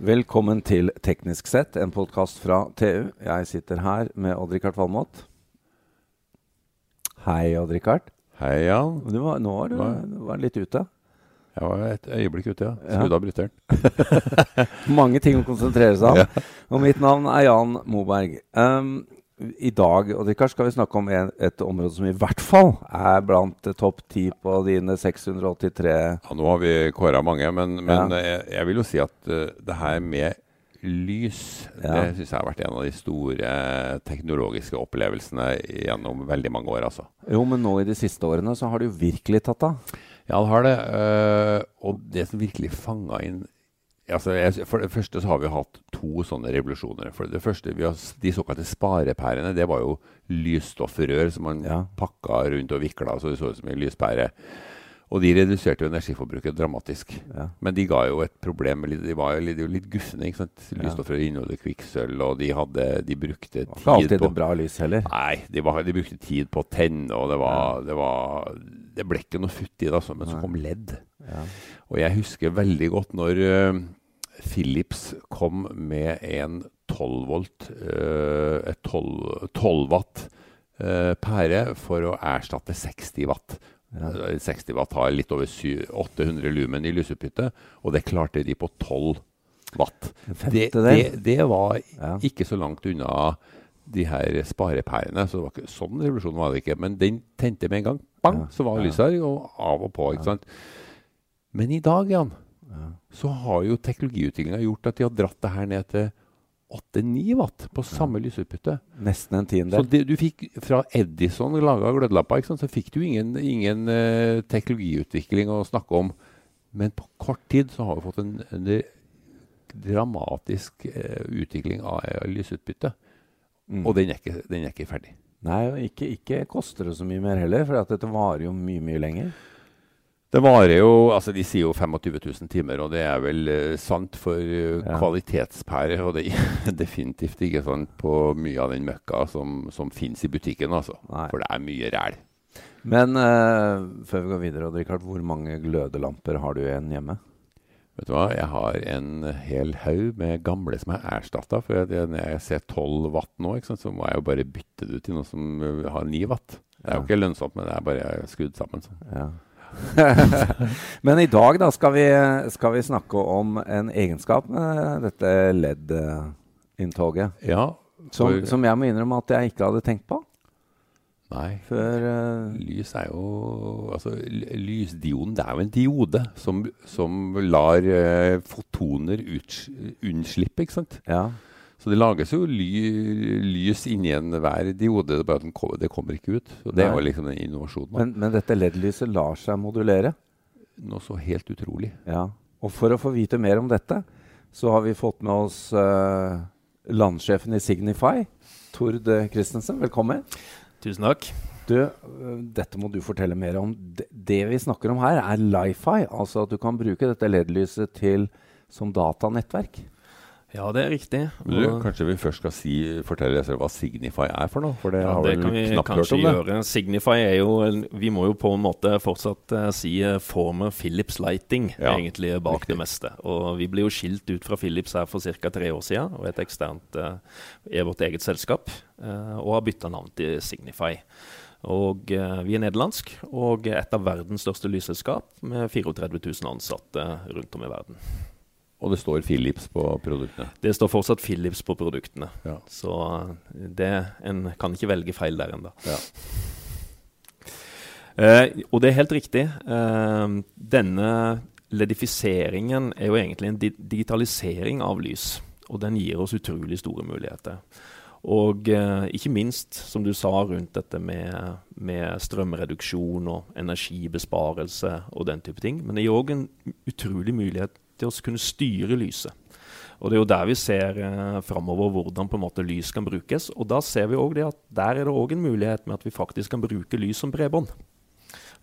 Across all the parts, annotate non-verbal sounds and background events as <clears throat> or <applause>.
Velkommen til Teknisk sett, en podkast fra TU. Jeg sitter her med Odd-Rikard Valmot. Hei, Odd-Rikard. Hei, Jan. Var, nå var du, nå. var litt ute. Jeg var et øyeblikk ute, ja. Skrudde Skrudd av bryteren. <laughs> Mange ting å konsentrere seg om. Ja. Og mitt navn er Jan Moberg. Um, I dag og Rikard, skal vi snakke om en, et område som i hvert fall er blant eh, topp ti på dine 683 Ja, nå har vi kåra mange, men, men Ja. jeg, jeg vil jo si at uh, det her med lys, Ja. det syns jeg har vært en av de store teknologiske opplevelsene gjennom veldig mange år, altså. Jo, men nå i de siste årene så har det jo virkelig tatt av. Ja, det har det. Uh, og det som virkelig fanga inn altså jeg, For det første så har vi hatt to sånne revolusjoner. For det første, vi har, De såkalte sparepærene, det var jo lysstoffrør som man Ja. pakka rundt og vikla så det så ut som en lyspære. Og de reduserte jo energiforbruket dramatisk. Ja. Men de ga jo et problem. De var jo litt, de var litt gufne. ikke sant? Lysstoffrør inneholder kvikksølv, og de, hadde, de brukte Det var ikke alltid tid på bra lys heller. Nei, de, var, de brukte tid på å tenne, og det var Det, var, det ble ikke noe futt i det, altså, men så kom ledd. Ja. Og jeg husker veldig godt når Philips kom med en 12 volt, eh, et 12, 12 watt eh, pære for å erstatte 60 watt. Ja. Eh, 60 watt har litt over 800 lumen i lysutbytte, og det klarte de på 12 watt. Det, det, det var Ja. ikke så langt unna de her sparepærene. Så det var ikke, sånn revolusjon var det ikke. Men den tente med en gang. Bang, Ja. så var lyset her, og av og på. ikke sant? Men i dag, Jan, Ja. Så har jo teknologiutviklinga gjort at de har dratt det her ned til 8-9 watt på samme lysutbytte. Nesten en Så det, du fikk fra Edison laga glødlamper, så fikk du ingen, ingen uh, teknologiutvikling å snakke om. Men på kort tid så har vi fått en, en dramatisk uh, utvikling av uh, lysutbytte. Mm. Og den er ikke, den er ikke ferdig. Nei, og ikke, ikke koster det så mye mer heller, for at dette varer jo mye, mye lenger. Det varer jo altså De sier jo 25 000 timer, og det er vel uh, sant for uh, Ja. kvalitetspærer. Og det er <laughs> definitivt ikke sant på mye av den møkka som, som finnes i butikken, altså. Nei. For det er mye ræl. Men uh, før vi går videre, Richard, hvor mange glødelamper har du igjen hjemme? Vet du hva, jeg har en hel haug med gamle som er erstatta. For jeg, når jeg ser 12 watt nå, sant, så må jeg jo bare bytte det ut til noe som har 9 watt. Det er jo ikke lønnsomt, men det er bare skrudd sammen sånn. Ja. <laughs> Men i dag da skal vi, skal vi snakke om en egenskap med dette LED-inntoget. Ja, Som, som jeg må innrømme at jeg ikke hadde tenkt på Nei. før uh, Lys er jo Altså, lysdioden det er jo en diode som, som lar uh, fotoner unnslippe, ikke sant? Ja. Så det lages jo ly, lys inni enhver diode, det er bare at den det kommer ikke ut. Og det er jo liksom den innovasjonen. Men, men dette LED-lyset lar seg modulere. Noe så helt utrolig. Ja. Og for å få vite mer om dette, så har vi fått med oss uh, landsjefen i Signify, Tord Christensen. Velkommen. Tusen takk. Du, øh, dette må du fortelle mer om. Det, det vi snakker om her, er Lifi. Altså at du kan bruke dette LED-lyset til som datanettverk. Ja, det er riktig. Du, kanskje vi først skal si, fortelle lesere hva Signify er for noe? For det ja, har det vel vi knapt hørt kanskje om det. gjøre. Signify er jo Vi må jo på en måte fortsatt uh, si eh, former Philips Lighting, Ja, egentlig, bak riktig. det meste. Og vi ble jo skilt ut fra Philips her for ca. tre år siden, og et eksternt uh, er vårt eget selskap, Uh, og har bytta navn til Signify. Og Vi er nederlandsk og et av verdens største lysselskap med 34 000 ansatte rundt om i verden. Og det står Philips på produktene. Det står fortsatt Philips på produktene. Ja. Så eh, det, en kan ikke velge feil der ennå. Ja. Eh, og det er helt riktig. Eh, denne ledifiseringen er jo egentlig en di digitalisering av lys. Og den gir oss utrolig store muligheter. Og eh, ikke minst, som du sa, rundt dette med, med strømreduksjon og energibesparelse og den type ting. Men det gir òg en utrolig mulighet til å kunne styre lyset. Og det er jo der vi ser eh, framover hvordan på en måte lys kan brukes. Og da ser vi også det at der er det òg en mulighet med at vi faktisk kan bruke lys som bredbånd.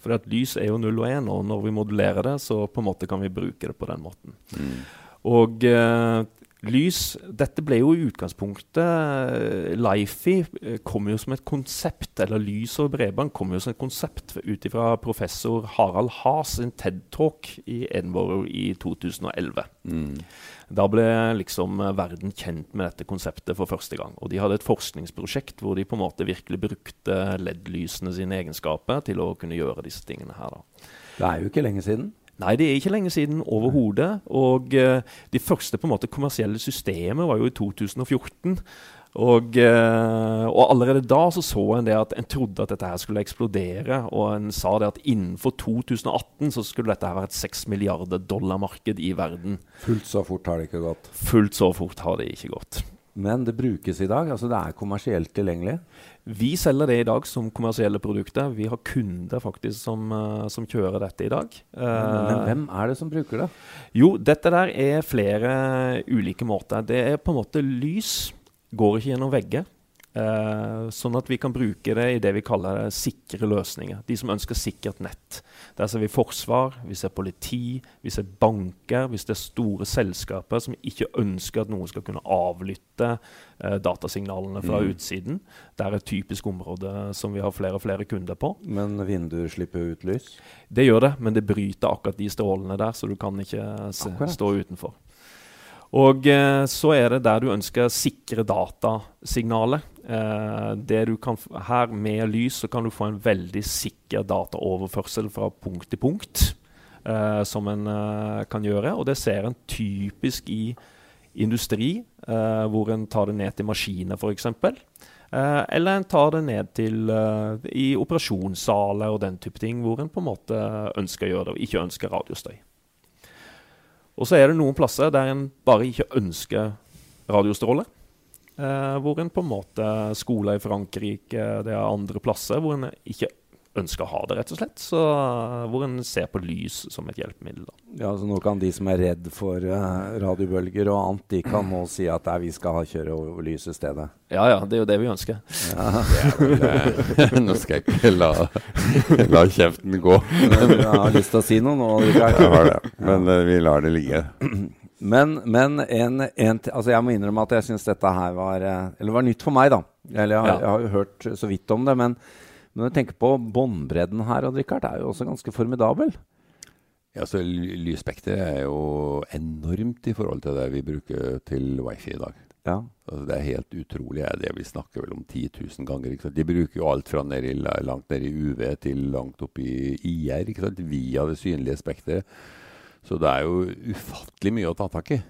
For at lys er jo 0 og 1, og når vi modulerer det, så på en måte kan vi bruke det på den måten. Mm. Og eh, lys Dette ble jo i utgangspunktet uh, Lifi uh, kom jo som et konsept, eller lys og bredbånd kom jo som et konsept ut ifra professor Harald Haas sin TED-talk i Edinburgh i 2011. Mm. Da ble liksom uh, verden kjent med dette konseptet for første gang. Og de hadde et forskningsprosjekt hvor de på en måte virkelig brukte LED-lysene sine egenskaper til å kunne gjøre disse tingene her. da. Det er jo ikke lenge siden. Nei, det er ikke lenge siden overhodet. Og uh, de første på en måte kommersielle systemet var jo i 2014. Og, uh, og, allerede da så, så en det at en trodde at dette her skulle eksplodere. Og en sa det at innenfor 2018 så skulle dette her være et 6 milliarder dollar-marked i verden. Fullt så fort har det ikke gått? Fullt så fort har det ikke gått. Men det brukes i dag? altså Det er kommersielt tilgjengelig? Vi selger det i dag som kommersielle produkter. Vi har kunder faktisk som, uh, som kjører dette i dag. Men, men, hvem er det som bruker det? Jo, dette der er flere ulike måter. Det er på en måte lys. Går ikke gjennom vegger. Uh, sånn at vi kan bruke det i det vi kaller sikre løsninger. De som ønsker sikkert nett. Der ser vi forsvar, vi ser politi, vi ser banker, hvis det er store selskaper som ikke ønsker at noen skal kunne avlytte eh, datasignalene fra mm. utsiden. Det er et typisk område som vi har flere og flere kunder på. Men vinduer slipper ut lys? Det gjør det, men det bryter akkurat de strålene der, så du kan ikke se, stå utenfor. Og eh, så er det der du ønsker sikre datasignaler. Eh, kan, her med lys så kan du få en veldig sikker dataoverførsel fra punkt til punkt. Eh, som en eh, kan gjøre. Og det ser en typisk i industri, eh, hvor en tar det ned til maskiner f.eks. Uh, eller en tar det ned til i operasjonssaler og den type ting, hvor en på en måte ønsker å gjøre det, og ikke ønsker radiostøy. Og så er det noen plasser der en bare ikke ønsker radiostråle. Eh, hvor en på en måte Skoler i Frankrike, det er andre plasser hvor en ikke ønsker å ha det, rett og slett. Så, hvor en ser på lys som et hjelpemiddel. Da. Ja, så Nå kan de som er redd for uh, radiobølger og annet, de kan nå si at vi skal ha kjøre over lys i stedet. Ja ja, det er jo det vi ønsker. Ja. <laughs> Vel, <laughs> nå skal jeg ikke la, la kjeften gå. Men jeg har lyst til å si noe nå. Jeg har det, men uh, vi lar det ligge. <clears throat> Men, men en, en, altså jeg må innrømme at jeg syns dette her var, eller var nytt for meg. da. Eller jeg ja. jeg har jo hørt så vidt om det. men men når du tenker på båndbredden her, Richard, er jo også ganske formidabel. Ja, så Lysspekteret er jo enormt i forhold til det vi bruker til wifi i dag. Ja. Altså, det er helt utrolig. Er det Vi snakker vel om 10 000 ganger. De bruker jo alt fra ned i, langt ned i UV til langt opp i IR via det synlige spekteret. Så det er jo ufattelig mye å ta tak i.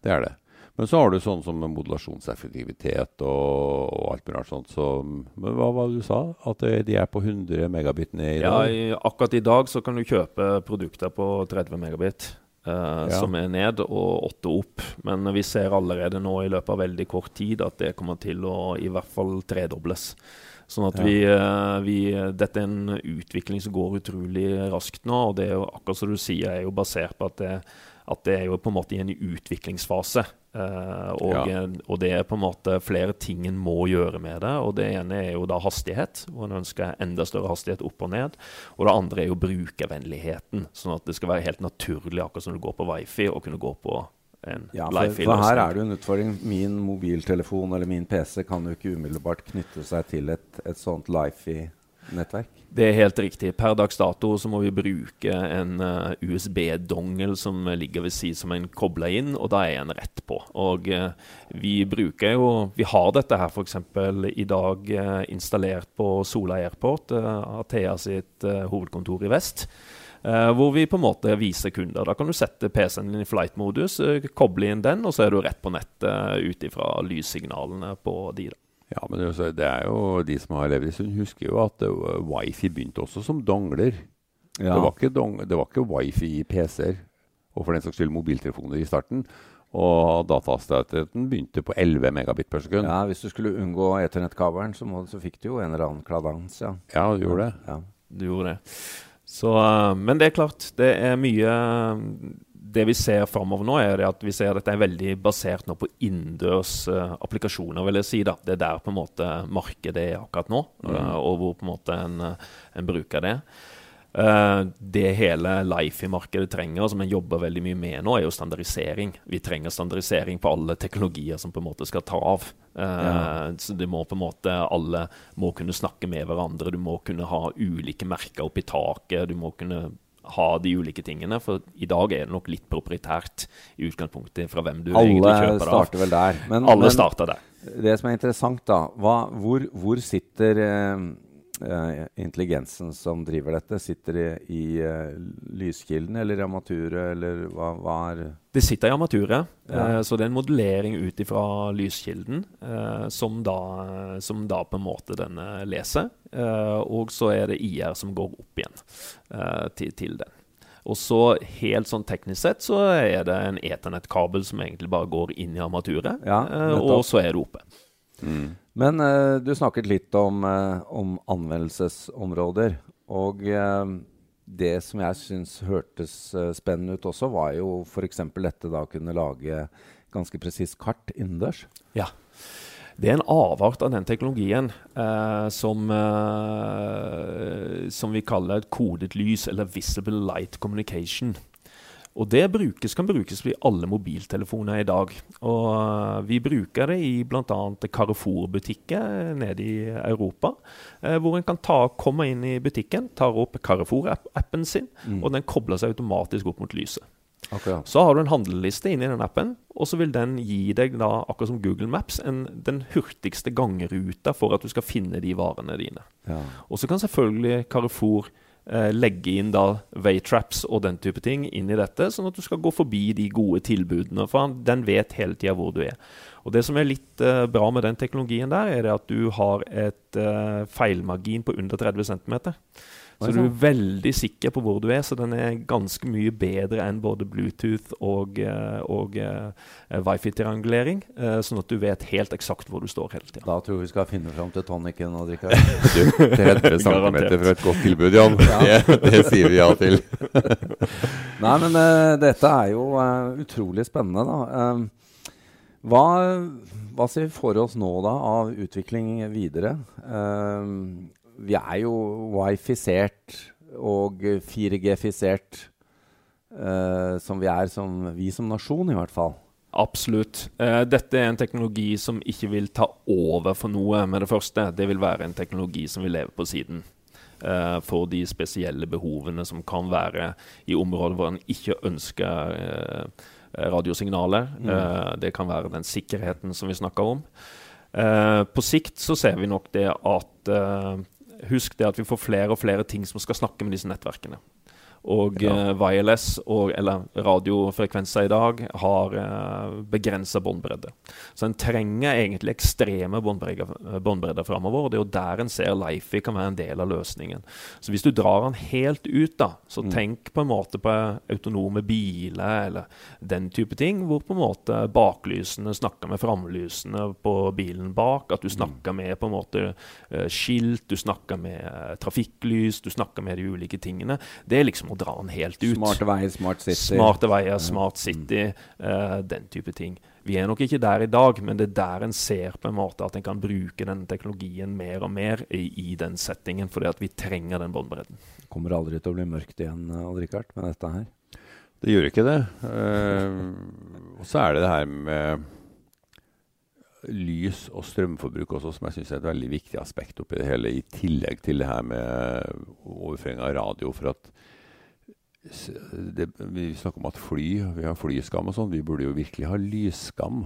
Det er det. Men så har du sånn som modulasjonseffektivitet og, og alt mulig sånt. Så, men hva var det du sa? At de er på 100 megabit ned i dag? Ja, akkurat i dag så kan du kjøpe produkter på 30 megabit. Uh, ja. Som er ned og 8 opp. Men vi ser allerede nå i løpet av veldig kort tid at det kommer til å i hvert fall tredobles. Sånn at vi, uh, vi, Dette er en utvikling som går utrolig raskt nå. Og det er jo akkurat som du sier, er jo basert på at det, at det er jo på en måte i en utviklingsfase. Uh, og, ja. og, det er på en måte flere ting en må gjøre med det. og Det ene er jo da hastighet, hvor en ønsker enda større hastighet opp og ned. Og det andre er jo brukervennligheten, sånn at det skal være helt naturlig, akkurat som du går på wifi, å kunne gå på en ja, for, for her er det jo en utfordring. Min mobiltelefon eller min PC kan jo ikke umiddelbart knytte seg til et, et sånt Lifi-nettverk. Det er helt riktig. Per dags dato så må vi bruke en uh, eh, USB-dongel som ligger ved siden som en kobler inn, og da er en rett på. Og uh, vi bruker jo Vi har dette her f.eks. i dag uh, installert på Sola Airport, Athea sitt hovedkontor i vest. hvor vi på en måte viser kunder. Da kan du sette PC-en din i flight-modus, koble inn den, og så er du rett på nettet ut ifra lyssignalene på de. da. Ja, men det er jo de som har levd en stund, husker jo at uh, wifi begynte også som dongler. Ja. Det, var ikke dong, det var ikke wifi i PC-er, og for den saks skyld mobiltelefoner i starten. Og datahastigheten begynte på 11 megabit per sekund. Ja, Hvis du skulle unngå eternettkabelen, så, så fikk du jo en eller annen kladans. Ja, ja du gjorde det. Ja, du gjorde det. Så, uh, men det er klart, det er mye det vi ser framover nå, er at vi ser at dette er veldig basert nå på innendørs uh, applikasjoner. vil jeg si da. Det er der på en måte markedet er akkurat nå, mm. uh, og hvor på en måte en, uh, en bruker det. Uh, det hele Life-markedet trenger, som en jobber veldig mye med nå, er jo standardisering. Vi trenger standardisering på alle teknologier som på en måte skal ta av. Uh, ja. Så det må på en måte Alle må kunne snakke med hverandre. Du må kunne ha ulike merker oppi taket. Du må kunne ha de ulike tingene. For i dag er det nok litt proprietært i utgangspunktet fra hvem du alle egentlig kjøper det av. Starter vel der. Men, alle men, starter der. Det som er interessant, da, hva, hvor, hvor, sitter uh, intelligensen som driver dette? Sitter det i uh, lyskilden eller i armaturet, eller hva, hva, er Det sitter i armaturet, ja. uh, så det er en modellering ut ifra lyskilden som da, som, da, på en måte denne leser. og så er det IR som går opp igjen til, til den. Og så helt sånn teknisk sett så er det en eternettkabel som egentlig bare går inn i armaturet, ja, og så er det oppe. Men uh, du snakket litt om, uh, om anvendelsesområder. Og uh, det som jeg syns hørtes spennende ut også, var jo f.eks. dette da å kunne lage ganske presist kart innendørs. Ja. Det er en avart av den teknologien som, som vi kaller et kodet lys, eller visible light communication. Og det brukes, kan brukes i alle mobiltelefoner i dag. Og uh, Vi bruker det i bl.a. Carrefour-butikker nede i Europa. Uh, hvor en kan ta, komme inn i butikken, tar opp Carrefour-appen sin, mm. og den kobler seg automatisk opp mot lyset. Okay. Så har du en handleliste inni den appen, og så vil den gi deg, da, akkurat som Google Maps, en, den hurtigste gangruta for at du skal finne de varene dine. Ja. Og så kan selvfølgelig Carrefour eh, legge inn da waytraps og den type ting inn i dette, sånn at du skal gå forbi de gode tilbudene. For den vet hele tida hvor du er. Og Det som er litt uh, bra med den teknologien der, er det at du har et uh, feilmargin på under 30 cm. Så du er veldig sikker på hvor du er, så den er ganske mye bedre enn både Bluetooth og, eh, og uh, wifi-triangulering. Uh, sånn at du vet helt eksakt hvor du står hele tida. Da tror vi skal finne fram til tonicen og drikke 30 cm for et godt tilbud, Jan. Ja. Det, det, sier vi ja til. <laughs> Nei, men uh, dette er jo utrolig spennende, da. Hva, hva, ser vi for oss nå da av utvikling videre? Uh, vi er jo wifisert og 4G-fisert uh, som vi er, som, vi som nasjon i hvert fall. Absolutt. Uh, dette er en teknologi som ikke vil ta over for noe med det første. Det vil være en teknologi som vil leve på siden. Uh, for de spesielle behovene som kan være i områder hvor en ikke ønsker radiosignaler. Mm. det kan være den sikkerheten som vi snakker om. på sikt så ser vi nok det at husk det at vi får flere og flere ting som skal snakke med disse nettverkene. Og ja. uh, wireless, og, eller radiofrekvenser i dag, har eh, begrensa båndbredde. Så en trenger egentlig ekstreme båndbredder framover. Det er jo der en ser Lifi kan være en del av løsningen. Så hvis du drar den helt ut, da, så mm. tenk på en måte på autonome biler eller den type ting, hvor på en måte baklysene snakker med framlysene på bilen bak. At du mm. snakker med på en måte skilt, du snakker med trafikklys, du snakker med de ulike tingene. Det er liksom å dra den helt ut. Smarte veier, smart city. Smarte veier, smart city, uh, den type ting. Vi er nok ikke der i dag, men det er der en ser på en måte at en kan bruke denne teknologien mer og mer i, i den settingen, fordi at vi trenger den båndbredden. Kommer aldri til å bli mørkt igjen Odd Rikard, med dette her? Det gjør ikke det. Uh, og så er det det her med lys og strømforbruk også, som jeg syns er et veldig viktig aspekt oppi det hele, i tillegg til det her med overføring av radio. For at det, vi snakker om at fly, vi har flyskam og sånn. Vi burde jo virkelig ha lysskam.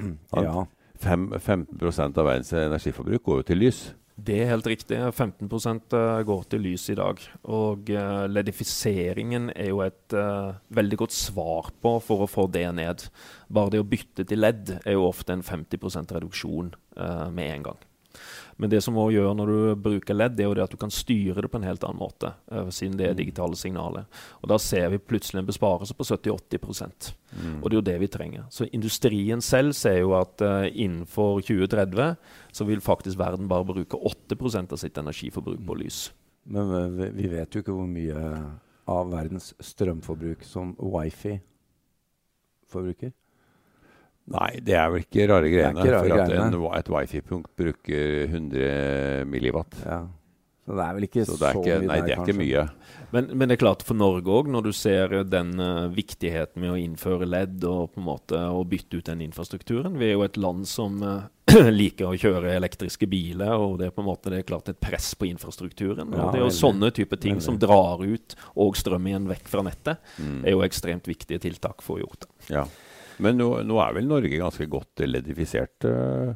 <clears throat> Ja. 5, 15 av verdens energiforbruk går jo til lys. Det er helt riktig. 15 eh, går til lys i dag. Og uh, ledifiseringen er jo et uh, veldig godt svar på for å få det ned. Bare det å bytte til ledd er jo ofte en 50 reduksjon uh, med en gang. Men det som òg gjør når du bruker LED, det er jo det at du kan styre det på en helt annen måte. Uh, siden det er mm. digitale signaler. Og da ser vi plutselig en besparelse på 70-80 mm. Og det er jo det vi trenger. Så industrien selv ser jo at uh, innenfor 2030 så vil faktisk verden bare bruke 8% av sitt energiforbruk på lys. Men vi vet jo ikke hvor mye av verdens strømforbruk som wifi forbruker. Nei, det er vel ikke rare greiene. Ikke rare for at en, et wifi-punkt bruker 100 milliwatt. Ja. Så det er vel ikke Så så, det er ikke, mye nei, der, det er kanskje. ikke mye. Men, men det er klart for Norge òg, når du ser den uh, viktigheten med å innføre LED og på en måte å bytte ut den infrastrukturen. Vi er jo et land som uh, <clears throat> liker å kjøre elektriske biler, og det er på en måte det er klart et press på infrastrukturen. Ja, og det er jo veldig. sånne type ting Veldig. som drar ut og strøm igjen vekk fra nettet, Mm. er jo ekstremt viktige tiltak for å gjort det. Ja. Men nå, nå er vel Norge ganske godt ledifisert? eh?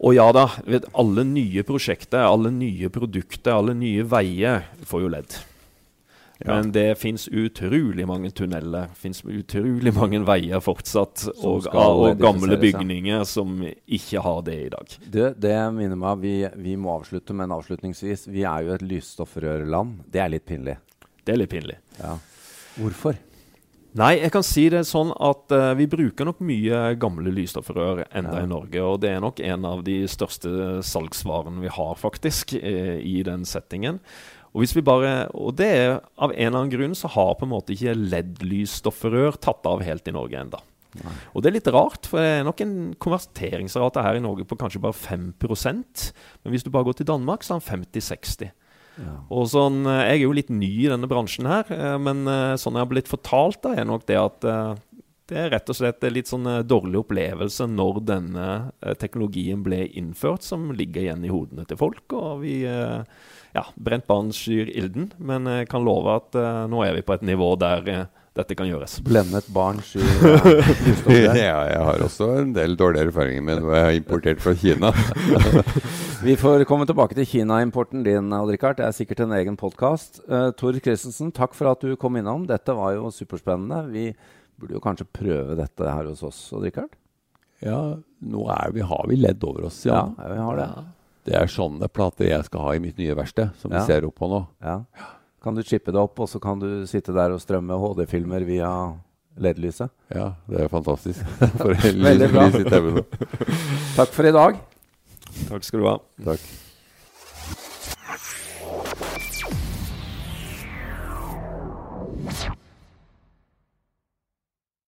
Og ja da, vet, alle nye prosjekter, alle nye produkter, alle nye veier får jo ledd. Ja. Men det fins utrolig mange tunneler, fins utrolig mange veier fortsatt, og, og gamle bygninger som ikke har det i dag. Det, det minner meg vi, vi må avslutte, men avslutningsvis. Vi er jo et lysstoffrørland. Det er litt pinlig. Det er litt pinlig. Ja. Hvorfor? Nei, jeg kan si det sånn at uh, vi bruker nok mye gamle lysstoffrør enda Ja. i Norge. Og det er nok en av de største salgsvarene vi har, faktisk, eh, i den settingen. Og, hvis vi bare, og det er av en eller annen grunn så har på en måte ikke LED-lysstofferør tatt av helt i Norge enda. Nei. Og det er litt rart, for det er nok en konverteringsrate her i Norge på kanskje bare 5% Men hvis du bare går til Danmark, så er den 50-60 Ja. og sånn, eh, Jeg er jo litt ny i denne bransjen her, eh, men eh, sånn jeg har blitt fortalt, da, er nok det at det er rett og slett litt sånn dårlig opplevelse når denne teknologien ble innført, som ligger igjen i hodene til folk. Og vi Ja, brent barn skyr ilden, men jeg kan love at nå er vi på et nivå der dette kan gjøres. Blendet barn skyr <laughs> eh, ja, jeg har også en del dårlige erfaringer med noe jeg har importert fra Kina. <laughs> Vi får komme tilbake til Kina-importen din, Odd-Rikard. Det er sikkert en egen podkast. Uh, Tor Christensen, takk for at du kom innom. Dette var jo superspennende. Vi burde jo kanskje prøve dette her hos oss, Odd-Rikard? ja, nå er vi, har vi ledd over oss, Ja, ja. vi har det. Det er sånne plater jeg skal ha i mitt nye verksted, som Ja. vi ser opp på nå. Ja. Kan du chippe det opp, og så kan du sitte der og strømme HD-filmer via LED-lyset? Ja, det er fantastisk. <laughs> For Veldig bra. Takk for i dag. Takk skal du ha. Takk.